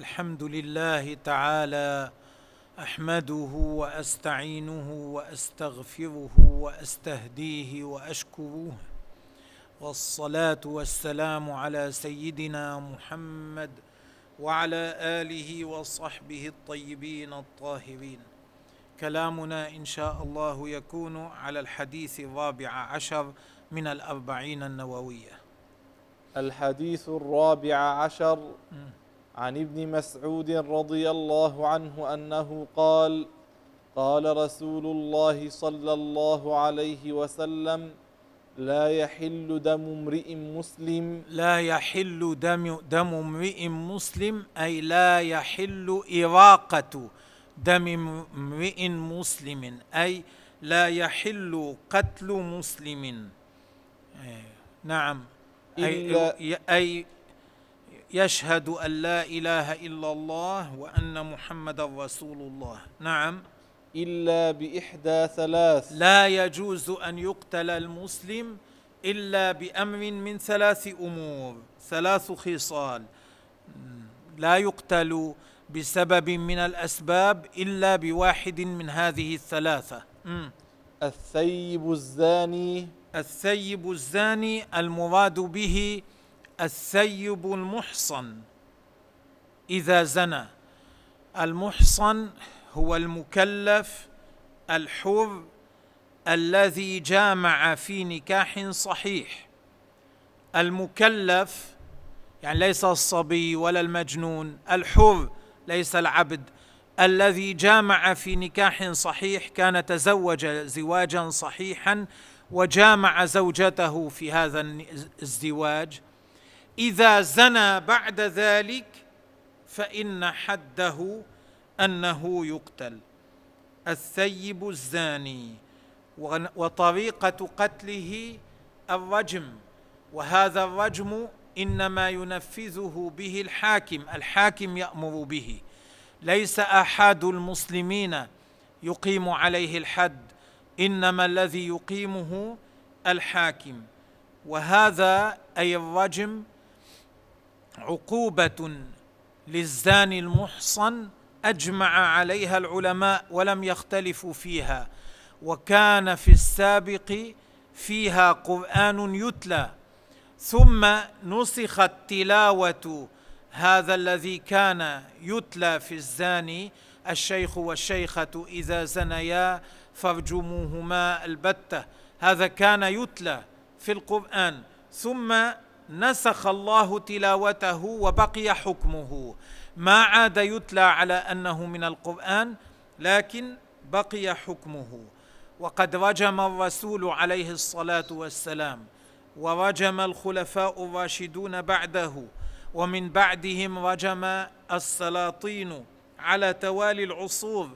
الحمد لله تعالى أحمده وأستعينه وأستغفره وأستهديه وأشكره. والصلاة والسلام على سيدنا محمد وعلى آله وصحبه الطيبين الطاهرين. كلامنا إن شاء الله يكون على الحديث الرابع عشر من الأربعين النووية. الحديث الرابع عشر. عن ابن مسعود رضي الله عنه أنه قال قال رسول الله صلى الله عليه وسلم لا يحل دم امرئ مسلم لا يحل دم دم امرئ مسلم أي لا يحل إراقة دم امرئ مسلم أي لا يحل قتل مسلم. إيه، نعم. أي أي يشهد أن لا إله إلا الله وأن محمدا رسول الله. نعم. إلا بإحدى ثلاث. لا يجوز أن يقتل المسلم إلا بأمر من ثلاث أمور. ثلاث خصال. لا يقتل بسبب من الأسباب إلا بواحد من هذه الثلاثة. الثيب الزاني. الثيب الزاني المراد به الثيب المحصن. إذا زنى المحصن هو المكلف الحر الذي جامع في نكاح صحيح. المكلف يعني ليس الصبي ولا المجنون الحر ليس العبد. الذي جامع في نكاح صحيح كان تزوج زواجا صحيحا وجامع زوجته في هذا الزواج. إذا زنى بعد ذلك فإن حده أنه يقتل. الثيب الزاني وطريقة قتله الرجم. وهذا الرجم إنما ينفذه به الحاكم. الحاكم يأمر به. ليس أحد المسلمين يقيم عليه الحد. إنما الذي يقيمه الحاكم. وهذا أي الرجم عقوبة للزاني المحصن أجمع عليها العلماء ولم يختلفوا فيها وكان في السابق فيها قرآن يتلى ثم نسخت تلاوة هذا الذي كان يتلى في الزاني الشيخ والشيخة إذا زنيا فارجموهما البتة هذا كان يتلى في القرآن ثم نسخ الله تلاوته وبقي حكمه. ما عاد يتلى على أنه من القرآن لكن بقي حكمه. وقد رجم الرسول عليه الصلاة والسلام ورجم الخلفاء الراشدون بعده ومن بعدهم رجم السلاطين على توالي العصور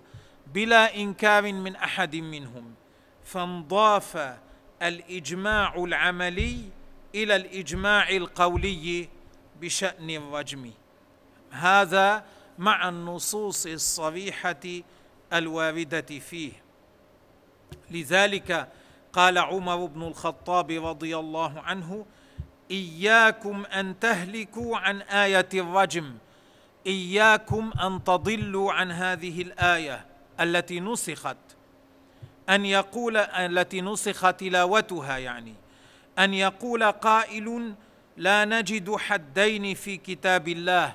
بلا إنكار من أحد منهم. فانضاف الإجماع العملي إلى الإجماع القولي بشأن الرجم هذا مع النصوص الصريحة الواردة فيه. لذلك قال عمر بن الخطاب رضي الله عنه إياكم أن تهلكوا عن آية الرجم إياكم أن تضلوا عن هذه الآية التي نسخت. أن يقول التي نسخ تلاوتها يعني. أن يقول قائل لا نجد حدين في كتاب الله.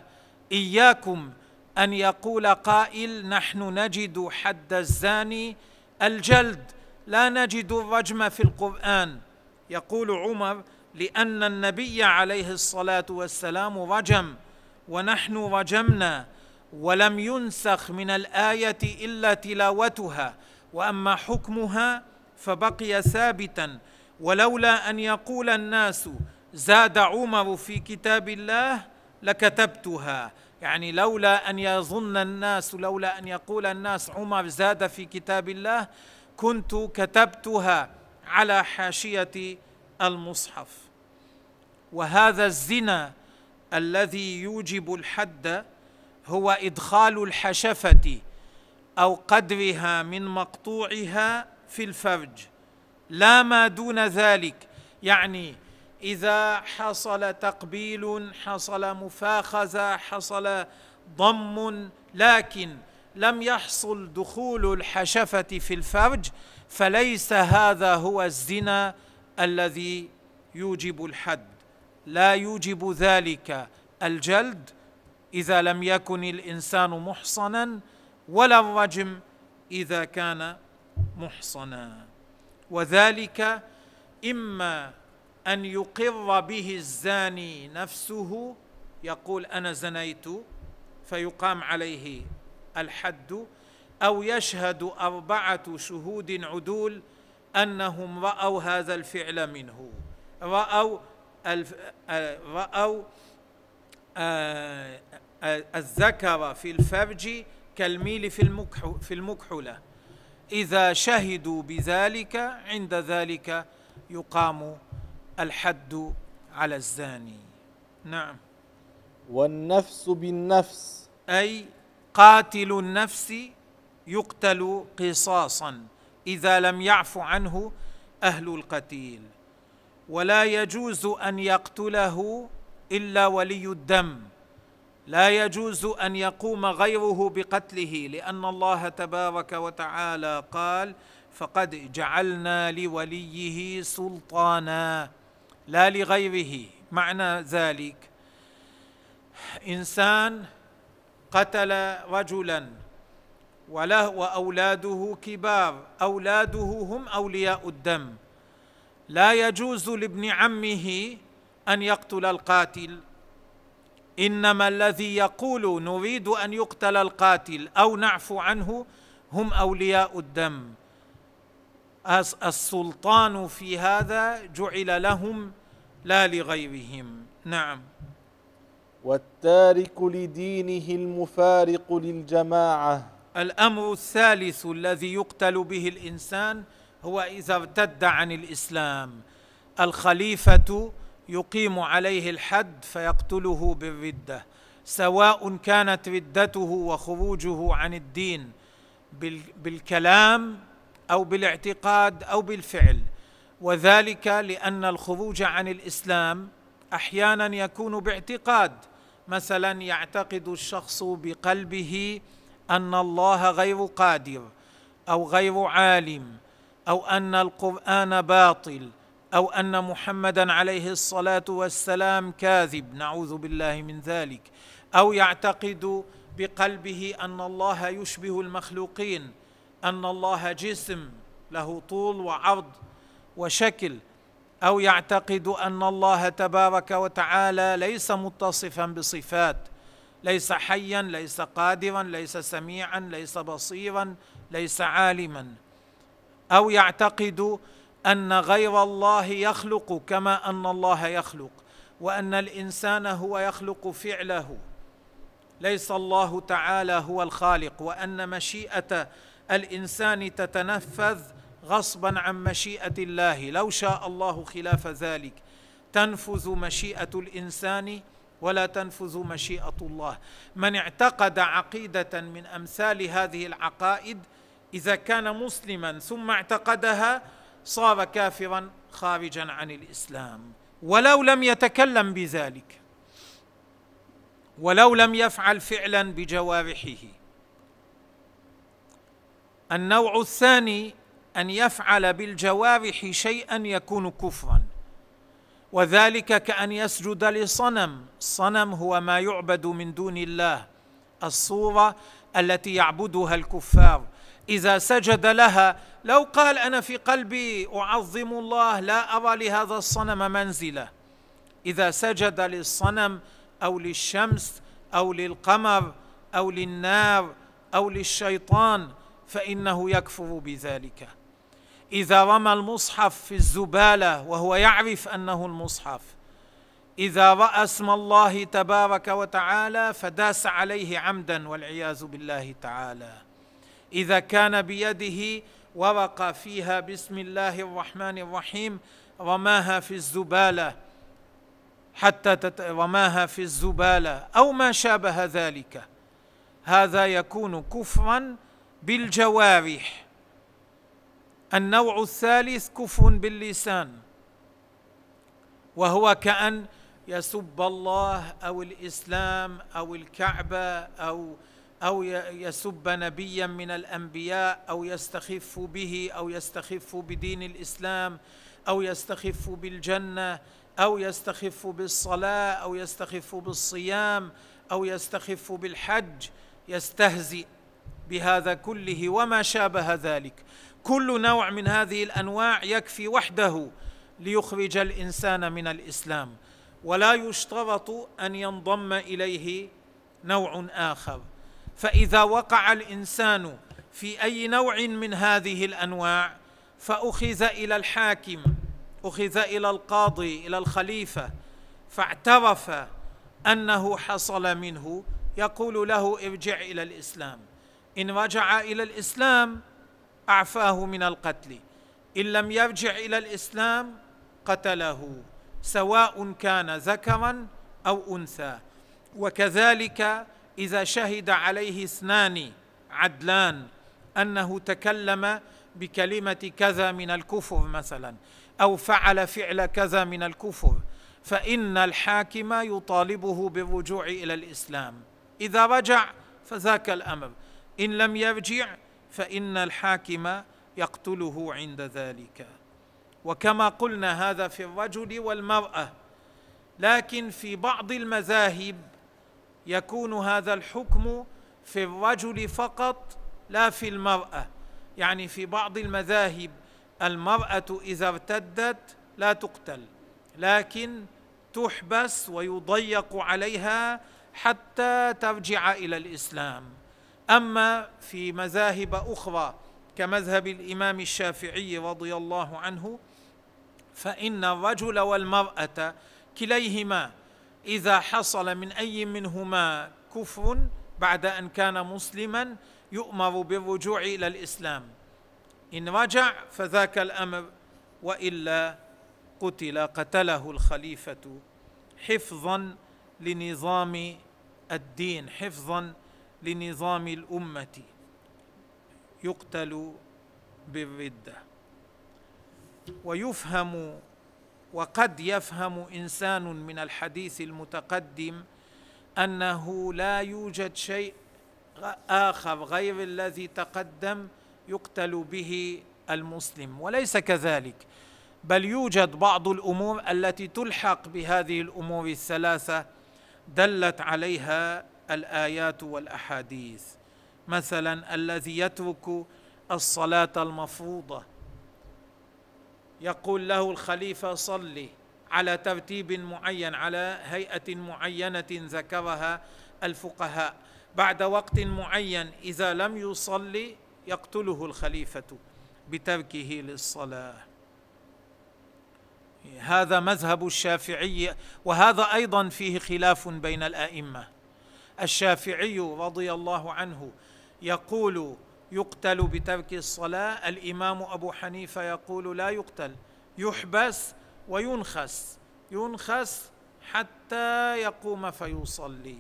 إياكم أن يقول قائل نحن نجد حد الزاني الجلد. لا نجد الرجم في القرآن. يقول عمر لأن النبي عليه الصلاة والسلام رجم ونحن رجمنا ولم ينسخ من الآية إلا تلاوتها. وأما حكمها فبقي ثابتا ولولا أن يقول الناس زاد عمر في كتاب الله لكتبتها. يعني لولا أن يظن الناس لولا أن يقول الناس عمر زاد في كتاب الله كنت كتبتها على حاشية المصحف. وهذا الزنا الذي يوجب الحد هو إدخال الحشفة أو قدرها من مقطوعها في الفرج. لا ما دون ذلك. يعني إذا حصل تقبيل حصل مفاخذة حصل ضم لكن لم يحصل دخول الحشفة في الفرج فليس هذا هو الزنا الذي يوجب الحد. لا يوجب ذلك الجلد إذا لم يكن الإنسان محصنا ولا الرجم إذا كان محصنا. وذلك إما أن يقر به الزاني نفسه يقول أنا زنيت فيقام عليه الحد أو يشهد أربعة شهود عدول أنهم رأوا هذا الفعل منه. رأوا رأوا الذكر في الفرج كالميل في المكحله إذا شهدوا بذلك عند ذلك يقام الحد على الزاني. نعم. والنفس بالنفس. أي قاتل النفس يقتل قصاصا إذا لم يعف عنه أهل القتيل. ولا يجوز أن يقتله إلا ولي الدم. لا يجوز أن يقوم غيره بقتله لأن الله تبارك وتعالى قال فقد جعلنا لوليه سلطانا. لا لغيره. معنى ذلك إنسان قتل رجلا وله وأولاده كبار أولاده هم أولياء الدم. لا يجوز لابن عمه أن يقتل القاتل. إنما الذي يقول نريد أن يقتل القاتل أو نعفو عنه هم أولياء الدم. السلطان في هذا جعل لهم لا لغيرهم. نعم. والتارك لدينه المفارق للجماعة. الأمر الثالث الذي يقتل به الإنسان هو إذا ارتد عن الإسلام. الخليفة يقيم عليه الحد فيقتله بالردة سواء كانت ردته وخروجه عن الدين بالكلام أو بالاعتقاد أو بالفعل. وذلك لأن الخروج عن الإسلام أحيانا يكون باعتقاد. مثلا يعتقد الشخص بقلبه أن الله غير قادر أو غير عالم أو أن القرآن باطل أو أن محمدا عليه الصلاة والسلام كاذب نعوذ بالله من ذلك. أو يعتقد بقلبه أن الله يشبه المخلوقين أن الله جسم له طول وعرض وشكل. أو يعتقد أن الله تبارك وتعالى ليس متصفا بصفات ليس حيا ليس قادرا ليس سميعا ليس بصيرا ليس عالما. أو يعتقد أن غير الله يخلق كما أن الله يخلق وأن الإنسان هو يخلق فعله. ليس الله تعالى هو الخالق وأن مشيئة الإنسان تتنفذ غصبا عن مشيئة الله. لو شاء الله خلاف ذلك. تنفذ مشيئة الإنسان ولا تنفذ مشيئة الله. من اعتقد عقيدة من أمثال هذه العقائد إذا كان مسلما ثم اعتقدها صار كافرا خارجا عن الإسلام. ولو لم يتكلم بذلك ولو لم يفعل فعلا بجوارحه. النوع الثاني أن يفعل بالجوارح شيئا يكون كفرا. وذلك كأن يسجد لصنم. الصنم هو ما يعبد من دون الله الصورة التي يعبدها الكفار. إذا سجد لها لو قال أنا في قلبي أعظم الله لا أرى لهذا الصنم منزلة. إذا سجد للصنم أو للشمس أو للقمر أو للنار أو للشيطان فإنه يكفر بذلك. إذا رمى المصحف في الزبالة وهو يعرف أنه المصحف إذا رأى اسم الله تبارك وتعالى فداس عليه عمدا والعياذ بالله تعالى. إذا كان بيده ورقه فيها بسم الله الرحمن الرحيم رماها في الزبالة حتى تت... رماها في الزبالة أو ما شابه ذلك. هذا يكون كفرا بالجوارح. النوع الثالث كفر باللسان. وهو كأن يسب الله أو الإسلام أو الكعبة أو أو يسب نبيا من الأنبياء أو يستخف به أو يستخف بدين الإسلام أو يستخف بالجنة أو يستخف بالصلاة أو يستخف بالصيام أو يستخف بالحج يستهزئ بهذا كله وما شابه ذلك. كل نوع من هذه الأنواع يكفي وحده ليخرج الإنسان من الإسلام. ولا يشترط أن ينضم إليه نوع آخر. فإذا وقع الإنسان في أي نوع من هذه الأنواع فأخذ إلى الحاكم أخذ إلى القاضي إلى الخليفة فاعترف أنه حصل منه يقول له ارجع إلى الإسلام. إن رجع إلى الإسلام أعفاه من القتل إن لم يرجع إلى الإسلام قتله سواء كان ذكرا أو أنثى. وكذلك إذا شهد عليه اثنان عدلان أنه تكلم بكلمة كذا من الكفر مثلا أو فعل فعل كذا من الكفر فإن الحاكم يطالبه بالرجوع إلى الإسلام. إذا رجع فذاك الأمر. إن لم يرجع فإن الحاكم يقتله عند ذلك. وكما قلنا هذا في الرجل والمرأة لكن في بعض المذاهب يكون هذا الحكم في الرجل فقط لا في المرأة. يعني في بعض المذاهب المرأة إذا ارتدت لا تقتل لكن تحبس ويضيق عليها حتى ترجع إلى الإسلام. أما في مذاهب أخرى كمذهب الإمام الشافعي رضي الله عنه فإن الرجل والمرأة كليهما إذا حصل من أي منهما كفر بعد أن كان مسلما يؤمر بالرجوع إلى الإسلام. إن رجع فذاك الأمر وإلا قتل قتله الخليفة حفظا لنظام الدين حفظا لنظام الأمة. يقتل بالردة. ويفهم وقد يفهم إنسان من الحديث المتقدم أنه لا يوجد شيء آخر غير الذي تقدم يقتل به المسلم وليس كذلك. بل يوجد بعض الأمور التي تلحق بهذه الأمور الثلاثة دلت عليها الآيات والأحاديث. مثلا الذي يترك الصلاة المفروضة يقول له الخليفة صلي على ترتيب معين على هيئة معينة ذكرها الفقهاء. بعد وقت معين إذا لم يصلي يقتله الخليفة بتركه للصلاة. هذا مذهب الشافعي وهذا أيضا فيه خلاف بين الأئمة. الشافعي رضي الله عنه يقول يقتل بترك الصلاة. الإمام أبو حنيفة يقول لا يقتل يحبس وينخس ينخس حتى يقوم فيصلي.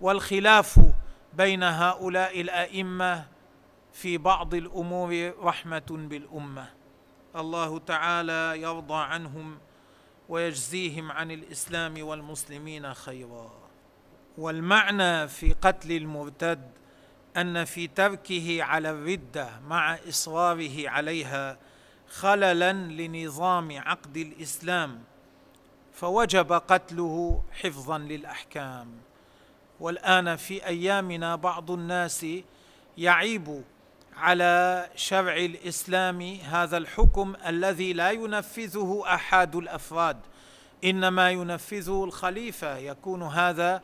والخلاف بين هؤلاء الأئمة في بعض الأمور رحمة بالأمة. الله تعالى يرضى عنهم ويجزيهم عن الإسلام والمسلمين خيرا. والمعنى في قتل المرتد أن في تركه على الردة مع إصراره عليها خللا لنظام عقد الإسلام فوجب قتله حفظا للأحكام. والآن في أيامنا بعض الناس يعيب على شرع الإسلام هذا الحكم الذي لا ينفذه أحد الأفراد إنما ينفذه الخليفة يكون هذا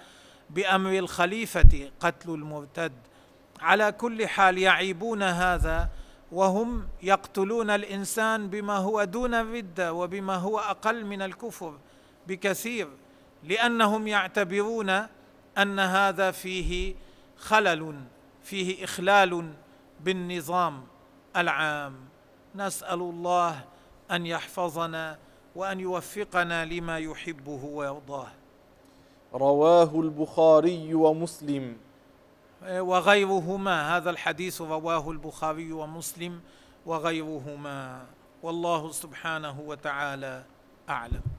بأمر الخليفة قتل المرتد. على كل حال يعيبون هذا وهم يقتلون الإنسان بما هو دون الرده وبما هو أقل من الكفر بكثير لأنهم يعتبرون أن هذا فيه خلل فيه إخلال بالنظام العام. نسأل الله أن يحفظنا وأن يوفقنا لما يحبه ويرضاه. رواه البخاري ومسلم. وغيرهما هذا الحديث رواه البخاري ومسلم وغيرهما. والله سبحانه وتعالى أعلم.